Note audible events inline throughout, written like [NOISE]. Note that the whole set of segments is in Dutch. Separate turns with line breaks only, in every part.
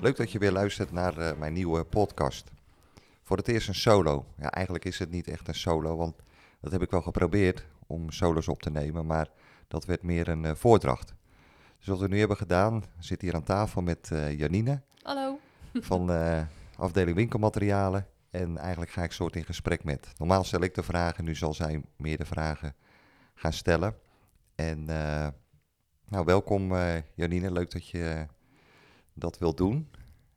Leuk dat je weer luistert naar eh, mijn nieuwe podcast. Voor het eerst een solo. Ja, eigenlijk is het niet echt een solo, want dat heb ik wel geprobeerd om solos op te nemen, maar dat werd meer een eh, voordracht. Dus wat we nu hebben gedaan, zit hier aan tafel met eh, Janine
Hallo. [LAUGHS]
van afdeling winkelmaterialen. En eigenlijk ga ik soort in gesprek met. Normaal stel ik de vragen, nu zal zij meer de vragen gaan stellen. En nou, welkom Janine, leuk dat je dat wilt doen.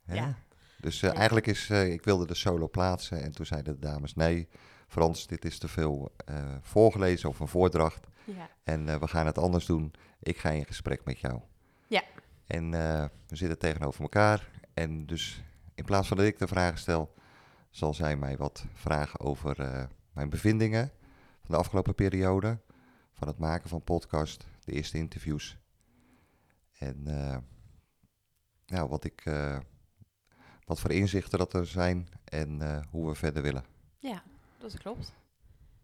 Hè?
Ja.
Dus eh,
Ja.
eigenlijk is, eh, ik wilde de solo plaatsen en toen zeiden de dames, nee Frans, dit is te veel eh, voorgelezen of een voordracht.
Ja.
En we gaan het anders doen. Ik ga in gesprek met jou.
Ja.
En we zitten tegenover elkaar. En dus in plaats van dat ik de vragen stel, zal zij mij wat vragen over mijn bevindingen van de afgelopen periode. Van het maken van podcast, de eerste interviews. En eh, nou, wat, ik, eh, wat voor inzichten dat er zijn en eh, hoe we verder willen.
ja, dat klopt.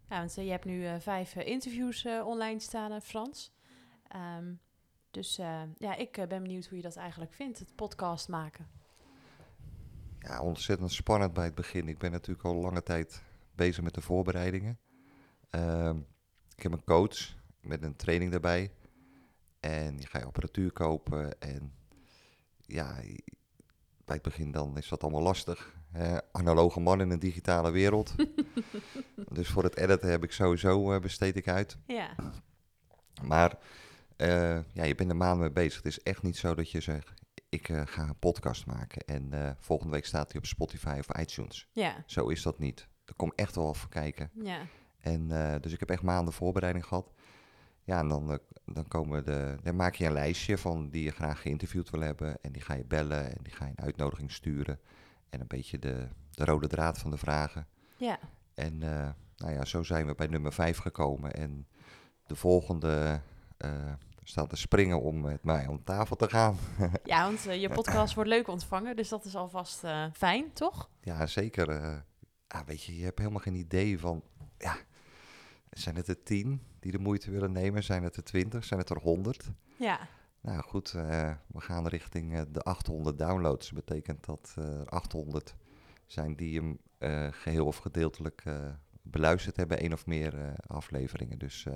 Ja, want eh, je hebt nu vijf interviews online staan, Frans. Ehm, dus ja, ik ben benieuwd hoe je dat eigenlijk vindt, het podcast maken.
Ja, ontzettend spannend bij het begin. Ik ben natuurlijk al lange tijd bezig met de voorbereidingen. Ehm, ik heb een coach met een training daarbij. En je ga je apparatuur kopen. En ja, bij het begin dan is dat allemaal lastig. hè. analoge man in een digitale wereld. [LAUGHS] dus voor het editen heb ik sowieso eh, besteed ik uit.
Ja,
Maar eh, ja, je bent er maanden mee bezig. Het is echt niet zo dat je zegt, ik eh, ga een podcast maken. En volgende week staat hij op Spotify of iTunes.
ja,
Zo is dat niet. Er komt echt wel even kijken.
ja,
En, dus ik heb echt maanden voorbereiding gehad. Ja, en dan, eh, dan, komen de, dan maak je een lijstje van die je graag geïnterviewd wil hebben. En die ga je bellen en die ga je een uitnodiging sturen. En een beetje de, de rode draad van de vragen.
ja,
En eh, nou ja, zo zijn we bij nummer 5 gekomen. En de volgende eh, staat te springen om met mij om tafel te gaan. [LAUGHS]
ja, want je podcast wordt leuk ontvangen, dus dat is alvast fijn, toch?
Ja, zeker. ah, weet je, je hebt helemaal geen idee van... Ja, zijn het er tien die de moeite willen nemen? Zijn het er twintig? Zijn het er honderd?
Ja,
Nou goed, eh, we gaan richting eh, de 800 downloads. Dat betekent dat eh 800 zijn die hem eh, geheel of gedeeltelijk eh, beluisterd hebben, één of meer eh, afleveringen. Dus eh,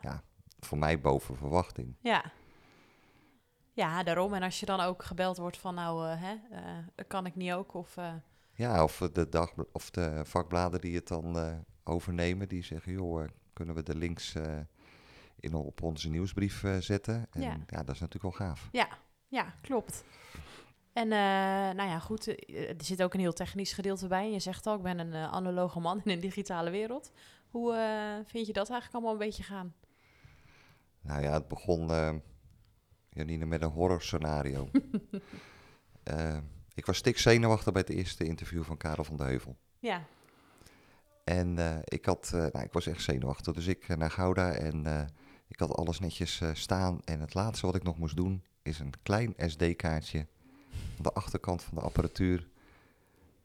Ja.
voor mij boven verwachting.
ja. Ja, daarom. En als je dan ook gebeld wordt van, nou, eh, hè, eh, kan ik niet ook? Of, eh,
Ja, of de, dag, of de vakbladen die het dan eh, overnemen, die zeggen, joh, eh, kunnen we de links eh, in, op onze nieuwsbrief eh, zetten? En
Ja.
ja. dat is natuurlijk wel gaaf.
Ja, ja, klopt. En eh, nou ja, goed, er zit ook een heel technisch gedeelte bij. En je zegt al, ik ben een analoge man in een digitale wereld. Hoe vind je dat eigenlijk allemaal een beetje gaan?
Nou ja, het begon, Janine, met een horrorscenario. [LAUGHS] Eh, ik was stik zenuwachtig bij het eerste interview van Karel van de Heuvel.
Ja,
En eh, ik, had, eh, nou, ik was echt zenuwachtig, dus ik eh, naar Gouda en ik had alles netjes staan. En het laatste wat ik nog moest doen, is een klein SD-kaartje aan de achterkant van de apparatuur.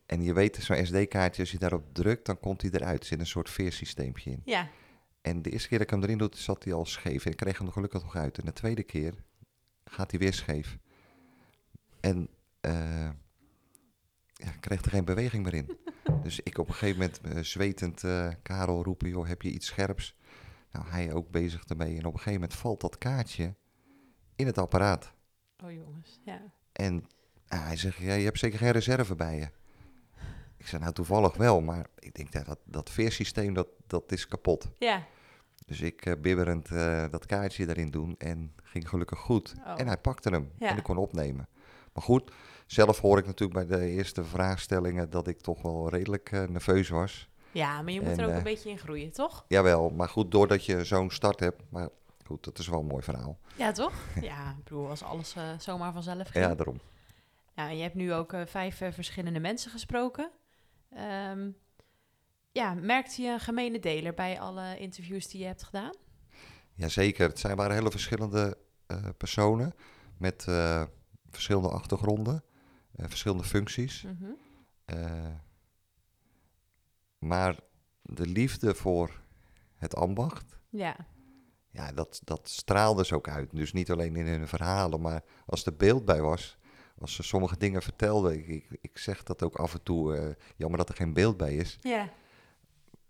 En je weet, zo'n SD-kaartje, als je daarop drukt, dan komt hij eruit. Er zit een soort veersysteempje in.
ja,
En de eerste keer dat ik hem erin doe, zat hij al scheef. En ik kreeg hem er gelukkig nog uit. En de tweede keer gaat hij weer scheef. En ja, ik kreeg er geen beweging meer in. Dus ik op een gegeven moment eh, zwetend eh, Karel roepen, joh, heb je iets scherps? Nou, hij ook bezig ermee. En op een gegeven moment valt dat kaartje in het apparaat.
oh jongens, ja.
En hij zegt, ja, je hebt zeker geen reserve bij je. Ik zei, nou toevallig wel, maar ik denk dat dat, dat veersysteem, dat, dat is kapot.
Ja,
Dus ik eh, bibberend dat kaartje erin doen en ging gelukkig goed.
Oh.
En hij pakte hem
Ja.
en ik kon opnemen. Maar goed, zelf hoor ik natuurlijk bij de eerste vraagstellingen dat ik toch wel redelijk eh, nerveus was.
ja maar je moet
En,
er ook
eh,
een beetje in groeien, toch?
Jawel, maar goed, doordat je zo'n start hebt. Maar goed, dat is wel een mooi verhaal.
Ja, toch? [LAUGHS] ja, ik bedoel, als alles eh, zomaar vanzelf ging.
Ja, daarom.
Ja, en je hebt nu ook vijf verschillende mensen gesproken. Ehm, ja, merkte je een gemene deler bij alle interviews die je hebt gedaan?
Jazeker, het zijn, waren hele verschillende personen met verschillende achtergronden, eh, verschillende functies.
Mhm.
Eh, maar de liefde voor het ambacht,
Ja,
ja, dat, dat straalde ze ook uit. Dus niet alleen in hun verhalen, maar als er beeld bij was, als ze sommige dingen vertelden. Ik, ik, ik zeg dat ook af en toe, eh, jammer dat er geen beeld bij is.
ja,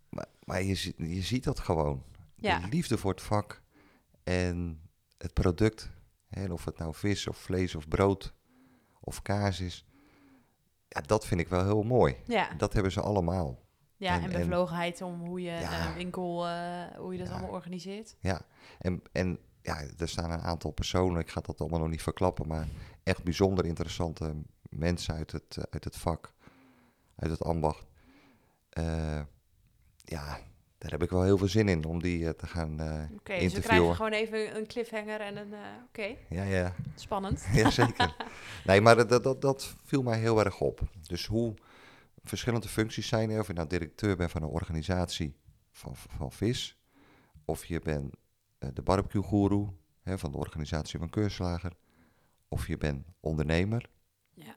Maar, maar je, je ziet dat gewoon.
Ja.
De liefde voor het vak en het product. En of het nou vis of vlees of brood of kaas is. Ja, dat vind ik wel heel mooi.
ja.
Dat hebben ze allemaal.
ja
en-
en,
en-
bevlogenheid om hoe je
Ja.
een winkel, eh, hoe je dat
Ja.
allemaal organiseert.
Ja, en, en ja, er staan een aantal personen, ik ga dat allemaal nog niet verklappen, maar echt bijzonder interessante mensen uit het, uit het vak, uit het ambacht. Eh, ja, daar heb ik wel heel veel zin in om die eh, te gaan eh
Oké, dus we krijgen
interviewen.
gewoon even een cliffhanger en een... eh, Oké,
Ja, ja,
spannend. [LAUGHS]
ja, zeker. nee, maar dat, dat, dat viel mij heel erg op. Dus hoe verschillende functies zijn er, of je nou directeur bent van een organisatie van, van vis, of je bent de barbecue-goeroe hè, van de organisatie van Keurslager, of je bent ondernemer
Ja.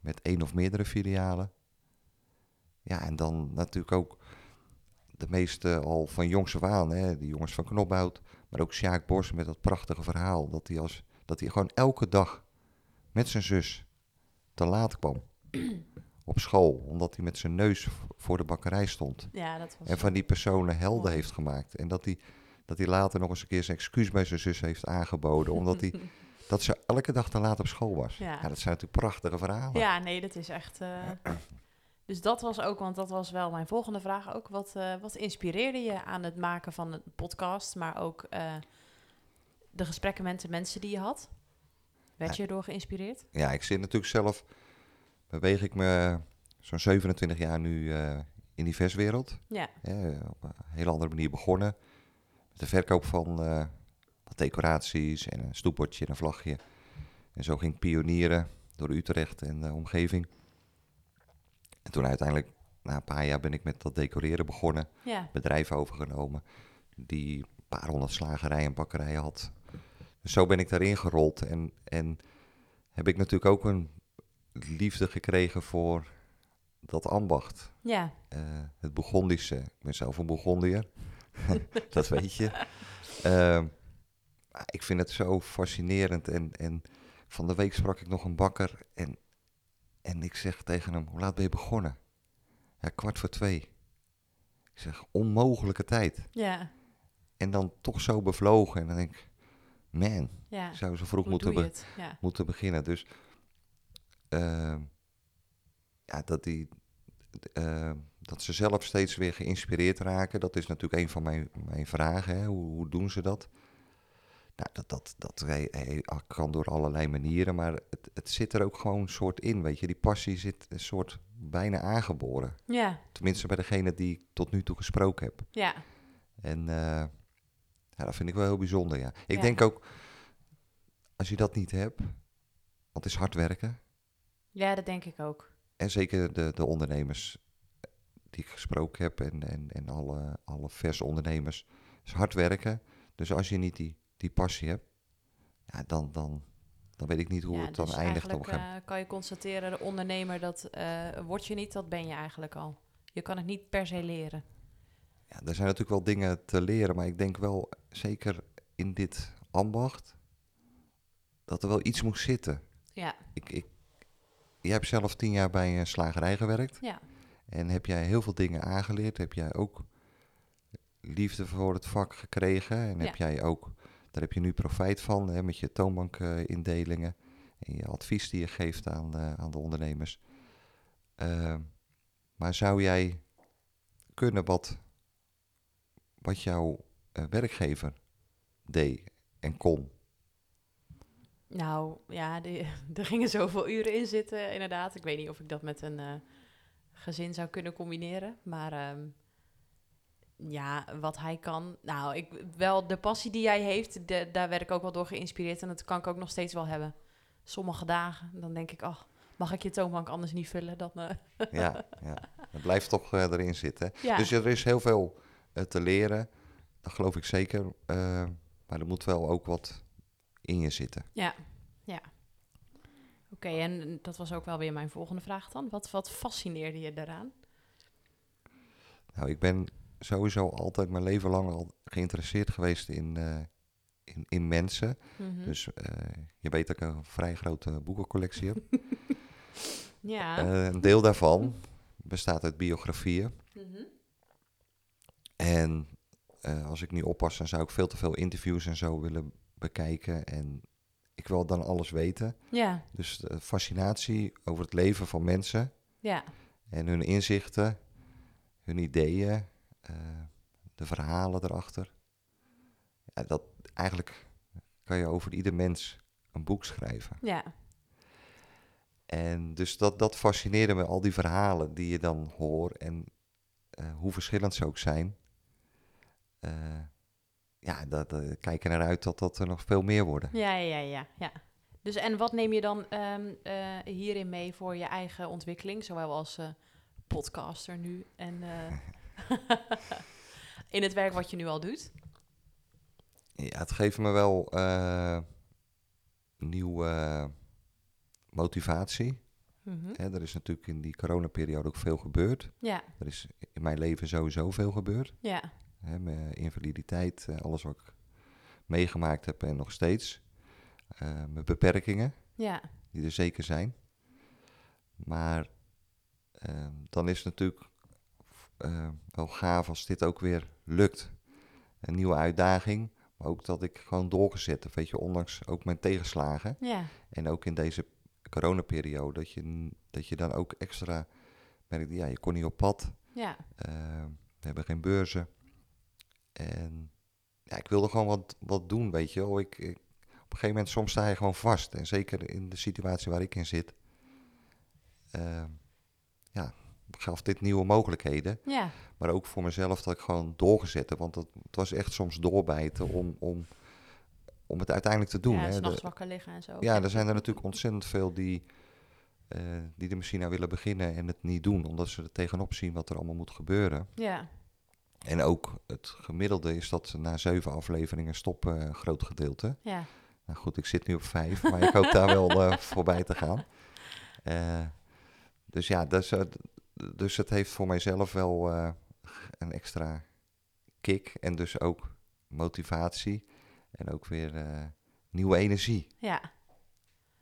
met één of meerdere filialen. Ja, en dan natuurlijk ook de meeste al van jongs af aan, hè, die jongens van Knophout, maar ook Sjaak Bos met dat prachtige verhaal dat hij, als, dat hij gewoon elke dag met zijn zus te laat kwam [CLEARS THROAT] op school, omdat hij met zijn neus voor de bakkerij stond.
Ja, dat was...
En van die personen helden heeft gemaakt. En dat hij, dat hij later nog eens een keer zijn excuus bij zijn zus heeft aangeboden, omdat hij, [LAUGHS] dat ze elke dag te laat op school was.
Ja.
Ja, dat zijn natuurlijk prachtige verhalen.
Ja, nee, dat is echt. eh, dus dat was ook, want dat was wel mijn volgende vraag ook. Wat, eh, wat inspireerde je aan het maken van een podcast, maar ook eh, de gesprekken met de mensen die je had? Werd je erdoor geïnspireerd?
Ja, ik zit natuurlijk zelf, beweeg ik me zo'n 27 jaar nu eh, in die verswereld.
Ja,
Hè, op een hele andere manier begonnen. Met de verkoop van wat decoraties en een stoepbordje en een vlagje. En zo ging ik pionieren door Utrecht en de omgeving. En toen uiteindelijk, na een paar jaar, ben ik met dat decoreren begonnen.
ja,
Bedrijf overgenomen die een paar honderd slagerijen en bakkerijen had. Dus zo ben ik daarin gerold. En, en heb ik natuurlijk ook een liefde gekregen voor dat ambacht.
ja,
Eh, het Bourgondische. Ik ben zelf een Bourgondier. [LAUGHS] [LAUGHS] dat weet je. Ehm, ik vind het zo fascinerend. En, en van de week sprak ik nog een bakker. En, en ik zeg tegen hem, hoe laat ben je begonnen? Ja, kwart voor twee. Ik zeg, onmogelijke tijd.
ja,
En dan toch zo bevlogen. En dan denk ik, man,
ja.
ik zou zo vroeg
Hoe
moeten, be-?
Ja,
moeten beginnen. Dus ehm, ja, dat, die, eh, dat ze zelf steeds weer geïnspireerd raken, dat is natuurlijk een van mijn, mijn vragen. Hè? Hoe, hoe doen ze dat? Nou, dat, dat, dat eh, eh, kan door allerlei manieren, maar het, het zit er ook gewoon een soort in, weet je. Die passie zit een soort bijna aangeboren.
ja,
Tenminste bij degene die ik tot nu toe gesproken heb.
ja,
En eh, ja, dat vind ik wel heel bijzonder, ja. Ik
Ja.
denk ook, als je dat niet hebt, want het is hard werken.
ja, dat denk ik ook.
En zeker de, de ondernemers die ik gesproken heb en, en, en alle, alle verse ondernemers. Is hard werken. Dus als je niet die, die passie hebt, ja, dan, dan, dan weet ik niet hoe
ja,
het dan
dus
eindigt op een gegeven
eh, kan je constateren, de ondernemer, dat eh, word je niet, dat ben je eigenlijk al. Je kan het niet per se leren.
Ja, er zijn natuurlijk wel dingen te leren, maar ik denk wel, zeker in dit ambacht, dat er wel iets moet zitten.
Ja,
Ik, ik, jij hebt zelf tien jaar bij een slagerij gewerkt.
ja,
En heb jij heel veel dingen aangeleerd? Heb jij ook liefde voor het vak gekregen? En heb jij ook, daar heb je nu profijt van, hè, met je toonbankindelingen en je advies die je geeft aan, eh, aan de ondernemers. Ehm, maar zou jij kunnen wat, wat jouw eh, werkgever deed en kon?
Nou, ja, [LAUGHS] er gingen zoveel uren in zitten, inderdaad. Ik weet niet of ik dat met een eh, gezin zou kunnen combineren. Maar ehm, ja, wat hij kan. Nou, ik, wel de passie die jij heeft, de, daar werd ik ook wel door geïnspireerd. En dat kan ik ook nog steeds wel hebben. Sommige dagen, dan denk ik, ach, mag ik je toonbank anders niet vullen? Dan, eh,
Ja, ja. het blijft toch eh, erin zitten.
ja.
Dus er is heel veel eh, te leren, dat geloof ik zeker. Maar er moet wel ook wat in je zitten.
Ja, ja. Oké, en dat was ook wel weer mijn volgende vraag dan. Wat, wat fascineerde je daaraan?
Nou, ik ben sowieso altijd mijn leven lang al geïnteresseerd geweest in, eh, in, in mensen.
Mhm.
Dus eh, je weet dat ik een vrij grote boekencollectie heb. [LAUGHS]
ja.
Eh, een deel daarvan bestaat uit biografieën.
Mhm.
En als ik niet oppas, dan zou ik veel te veel interviews en zo willen bekijken. En ik wil dan alles weten.
Ja,
Dus de fascinatie over het leven van mensen
ja,
en hun inzichten, hun ideeën, eh, de verhalen erachter. Ja, dat, eigenlijk kan je over ieder mens een boek schrijven.
ja.
En dus dat, dat fascineerde me, al die verhalen die je dan hoort en eh, hoe verschillend ze ook zijn. Eh, ja, dat, eh, kijk er naar uit dat dat er nog veel meer worden.
Ja, ja, ja, ja. Dus en wat neem je dan ehm, eh, hierin mee voor je eigen ontwikkeling, zowel als podcaster nu en [LAUGHS] [LAUGHS] in het werk wat je nu al doet?
Ja, het geeft me wel eh, nieuwe motivatie.
Mhm.
Hè, er is natuurlijk in die coronaperiode ook veel gebeurd.
Ja,
Er is in mijn leven sowieso veel gebeurd.
ja,
Hè, mijn invaliditeit, eh, alles wat ik meegemaakt heb en nog steeds. Eh, mijn beperkingen,
ja,
die er zeker zijn. Maar eh, dan is het natuurlijk eh, wel gaaf als dit ook weer lukt. Een nieuwe uitdaging, maar ook dat ik gewoon doorgezet heb, weet je, ondanks ook mijn tegenslagen.
ja,
En ook in deze coronaperiode, dat je, dat je dan ook extra merkt, ja, je kon niet op pad.
ja,
eh, we hebben geen beurzen. En ja, ik wilde gewoon wat, wat doen, weet je wel. Ik, ik- op een gegeven moment, soms sta je gewoon vast. En zeker in de situatie waar ik in zit, eh, ja, gaf dit nieuwe mogelijkheden.
ja,
Maar ook voor mezelf dat ik gewoon doorgezet heb. Want het, het was echt soms doorbijten om, om, om het uiteindelijk te doen.
ja,
hè. De-
s'nachts wakker liggen en zo.
ja, er zijn er natuurlijk ontzettend veel die, eh, die er misschien aan willen beginnen en het niet doen, omdat ze er tegenop zien wat er allemaal moet gebeuren.
Ja,
En ook het gemiddelde is dat na zeven afleveringen stoppen een groot gedeelte.
ja,
Nou goed, ik zit nu op vijf, maar ik hoop daar wel eh, [LAUGHS] voorbij te gaan. Eh, dus ja, dus, eh, dus het heeft voor mijzelf wel eh, een extra kick en dus ook motivatie en ook weer eh, nieuwe energie.
ja.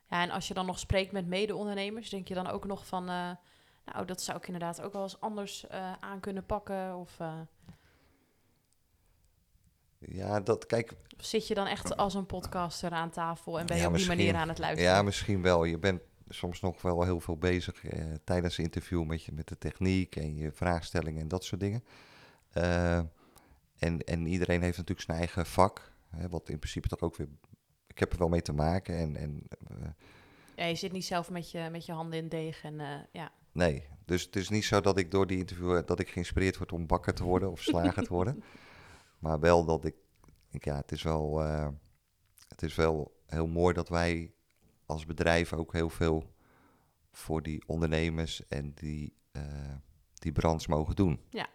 Ja, en als je dan nog spreekt met mede-ondernemers, denk je dan ook nog van... eh, nou, dat zou ik inderdaad ook wel eens anders aan kunnen pakken? Of,
Ja, dat kijk,
of zit je dan echt als een podcaster aan tafel en ben je
Ja,
op die manier aan het luisteren?
Ja, misschien wel. Je bent soms nog wel heel veel bezig eh, tijdens het interview met, je, met de techniek en je vraagstellingen en dat soort dingen. Eh, en, en iedereen heeft natuurlijk zijn eigen vak, hè, wat in principe toch ook weer... Ik heb er wel mee te maken en, en eh,
Ja, je zit niet zelf met je, met je handen in deeg en ja.
nee. Dus het is niet zo dat ik door die interview dat ik geïnspireerd word om bakker te worden of slager te worden. [LAUGHS] Maar wel dat ik, ik- ja, het is wel, het is wel heel mooi dat wij als bedrijf ook heel veel voor die ondernemers en die, eh, die branche mogen doen.
Ja.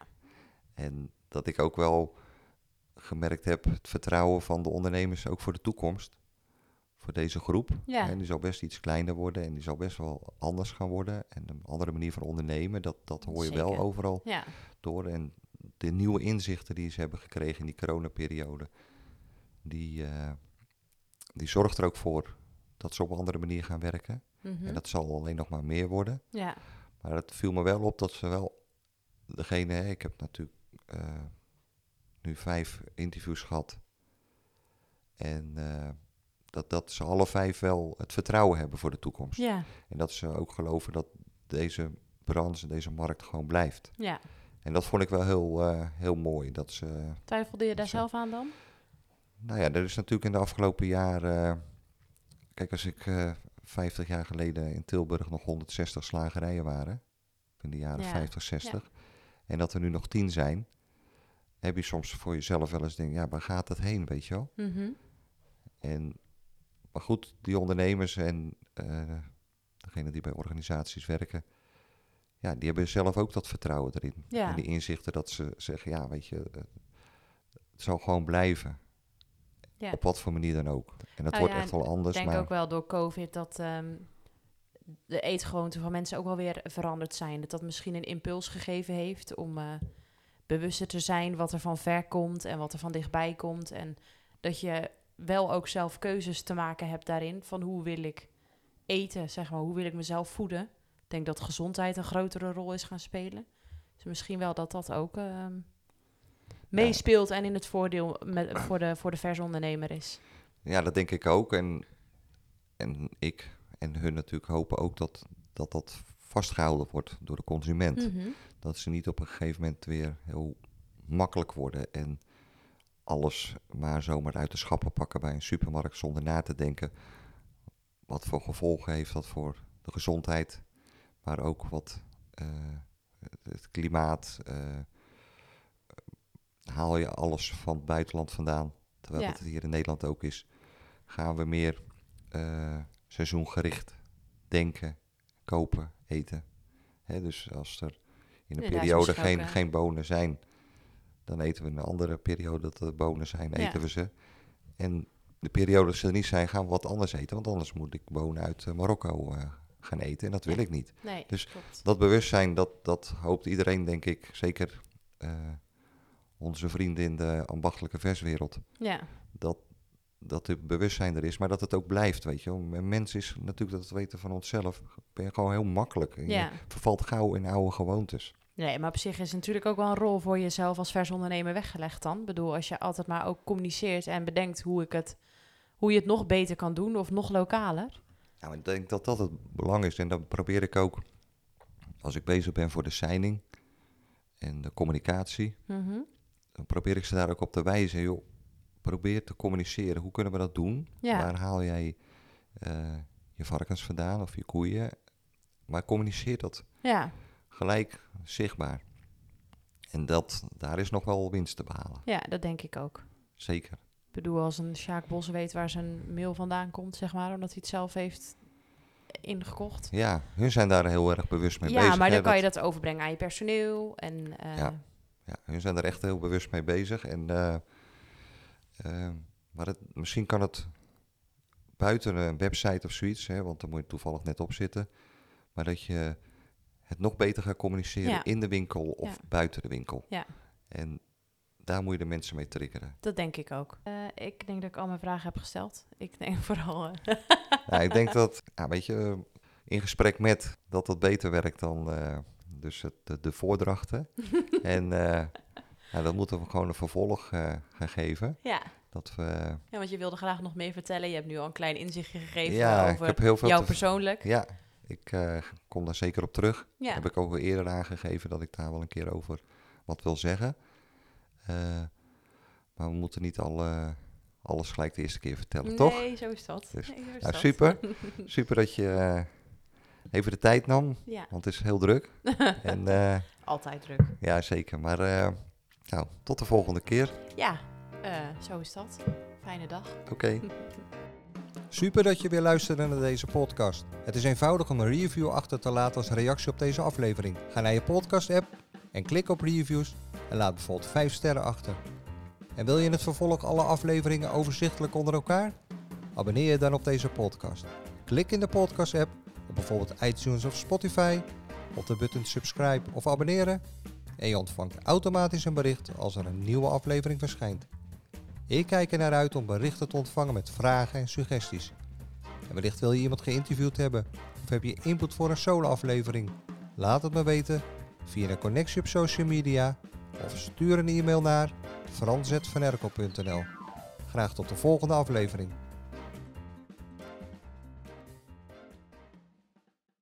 En dat ik ook wel gemerkt heb het vertrouwen van de ondernemers ook voor de toekomst. Voor deze groep.
Ja.
En die zal best iets kleiner worden en die zal best wel anders gaan worden. En een andere manier van ondernemen, dat, dat hoor je wel overal
Ja,
door. En de nieuwe inzichten die ze hebben gekregen in die coronaperiode, die, eh, die zorgt er ook voor dat ze op een andere manier gaan werken.
mhm.
En dat zal alleen nog maar meer worden.
ja,
Maar het viel me wel op dat ze wel degene, hè, ik heb natuurlijk eh, nu vijf interviews gehad. En eh, dat, dat ze alle vijf wel het vertrouwen hebben voor de toekomst.
ja,
En dat ze ook geloven dat deze branche, deze markt gewoon blijft.
ja.
En dat vond ik wel heel, eh, heel mooi. Dat ze,
Twijfelde je daar zelf aan dan?
nou ja, er is natuurlijk in de afgelopen jaren. Kijk, als ik eh 50 jaar geleden in Tilburg nog 160 slagerijen waren. In de jaren
Ja,
50, 60. En dat er nu nog 10 zijn. heb je soms voor jezelf wel eens denk, ja, waar gaat het heen, weet je wel?
Mhm.
En, maar goed, die ondernemers en eh degenen die bij organisaties werken, ja, die hebben zelf ook dat vertrouwen erin.
Ja.
En die inzichten dat ze zeggen, ja, weet je, eh, het zal gewoon blijven.
Ja.
Op wat voor manier dan ook. En dat
Nou
wordt
ja,
echt wel
Ik
anders.
denk
maar
ook wel door COVID dat ehm, de eetgewoonten van mensen ook wel weer veranderd zijn. Dat dat misschien een impuls gegeven heeft om eh, bewuster te zijn wat er van ver komt en wat er van dichtbij komt. En dat je wel ook zelf keuzes te maken hebt daarin van hoe wil ik eten, zeg maar, hoe wil ik mezelf voeden. Ik denk dat gezondheid een grotere rol is gaan spelen. Dus misschien wel dat dat ook ehm, meespeelt en in het voordeel met, voor, de, voor de versondernemer is.
Ja, dat denk ik ook. En, en ik en hun natuurlijk hopen ook dat, dat dat vastgehouden wordt door de consument.
Mhm.
Dat ze niet op een gegeven moment weer heel makkelijk worden en alles maar zomaar uit de schappen pakken bij een supermarkt zonder na te denken wat voor gevolgen heeft dat voor de gezondheid, maar ook wat eh, het klimaat. eh, haal je alles van het buitenland vandaan, terwijl
Ja.
het hier in Nederland ook is, gaan we meer eh, seizoengericht denken, kopen, eten. Hè, dus als er in een
Ja,
periode geen, geen bonen zijn, dan eten we in een andere periode dat er bonen zijn,
Ja.
eten we ze. En de periode dat ze er niet zijn, gaan we wat anders eten, want anders moet ik bonen uit eh, Marokko eh, gaan eten en dat wil ik niet.
Nee,
Dus
klopt.
Dat bewustzijn, dat, dat hoopt iedereen, denk ik, zeker onze vrienden in de ambachtelijke verswereld,
Ja,
dat, dat het bewustzijn er is, maar dat het ook blijft, weet je. Een mens is natuurlijk, dat weten van onszelf, ben je gewoon heel makkelijk. En
ja.
Je vervalt gauw in oude gewoontes.
Nee, maar op zich is natuurlijk ook wel een rol voor jezelf als versondernemer weggelegd dan. Ik bedoel, als je altijd maar ook communiceert en bedenkt hoe, ik het, hoe je het nog beter kan doen of nog lokaler.
Nou, ik denk dat dat het belang is en dat probeer ik ook, als ik bezig ben voor de signing en de communicatie,
Mhm.
Dan probeer ik ze daar ook op te wijzen. Joh, probeer te communiceren. Hoe kunnen we dat doen?
Ja.
Waar haal jij eh, je varkens vandaan of je koeien? Maar communiceer dat
Ja,
gelijk zichtbaar. En dat, daar is nog wel winst te behalen.
ja, dat denk ik ook.
Zeker.
Ik bedoel, als een Sjaak Bos weet waar zijn mail vandaan komt, zeg maar, omdat hij het zelf heeft ingekocht.
Ja, hun zijn daar heel erg bewust mee
ja,
bezig.
maar
hè,
dan kan
dat-
je dat overbrengen aan je personeel. En, eh,
Ja. Ja, hun zijn er echt heel bewust mee bezig. En, eh, eh, maar het, misschien kan het buiten een website of zoiets, hè, want daar moet je toevallig net op zitten. Maar dat je het nog beter gaat communiceren
Ja.
in de winkel of
Ja.
buiten de winkel.
Ja.
En daar moet je de mensen mee triggeren.
Dat denk ik ook. Eh, ik denk dat ik al mijn vragen heb gesteld. Ik denk [LAUGHS] vooral... eh,
nou, ik denk [LAUGHS] dat, ja, weet je, eh, in gesprek met dat dat beter werkt dan eh, dus het, de, de voordrachten. [LAUGHS] en eh, dat moeten we gewoon een vervolg eh, gaan geven.
ja.
Dat we,
ja, want je wilde graag nog meer vertellen. Je hebt nu al een klein inzichtje gegeven
ja, ik
over
heb heel veel
jou persoonlijk.
Ja, ik eh, kom daar zeker op terug.
Ja.
Heb ik ook al eerder aangegeven dat ik daar wel een keer over wat wil zeggen. Maar we moeten niet alle, alles gelijk de eerste keer vertellen, toch?
Nee, zo is dat.
Dus,
Nee, zo is
Nou,
dat.
super. [LAUGHS] Super dat je even de tijd nam,
Ja,
want het is heel druk. [LAUGHS] en eh,
altijd druk.
ja, zeker. Maar eh, nou, tot de volgende keer.
Ja, eh, zo is dat. Fijne dag.
Oké. [LAUGHS]
Super dat je weer luisterde naar deze podcast. Het is eenvoudig om een review achter te laten als reactie op deze aflevering. Ga naar je podcast-app en klik op reviews en laat bijvoorbeeld 5 sterren achter. En wil je in het vervolg alle afleveringen overzichtelijk onder elkaar? Abonneer je dan op deze podcast. Klik in de podcast-app bijvoorbeeld iTunes of Spotify op de button subscribe of abonneren en je ontvangt automatisch een bericht als er een nieuwe aflevering verschijnt. Ik kijk er naar uit om berichten te ontvangen met vragen en suggesties. En wellicht wil je iemand geïnterviewd hebben of heb je input voor een solo-aflevering? Laat het me weten via een connectie op social media of stuur een e-mail naar frans.vanerkel.nl. Graag tot de volgende aflevering.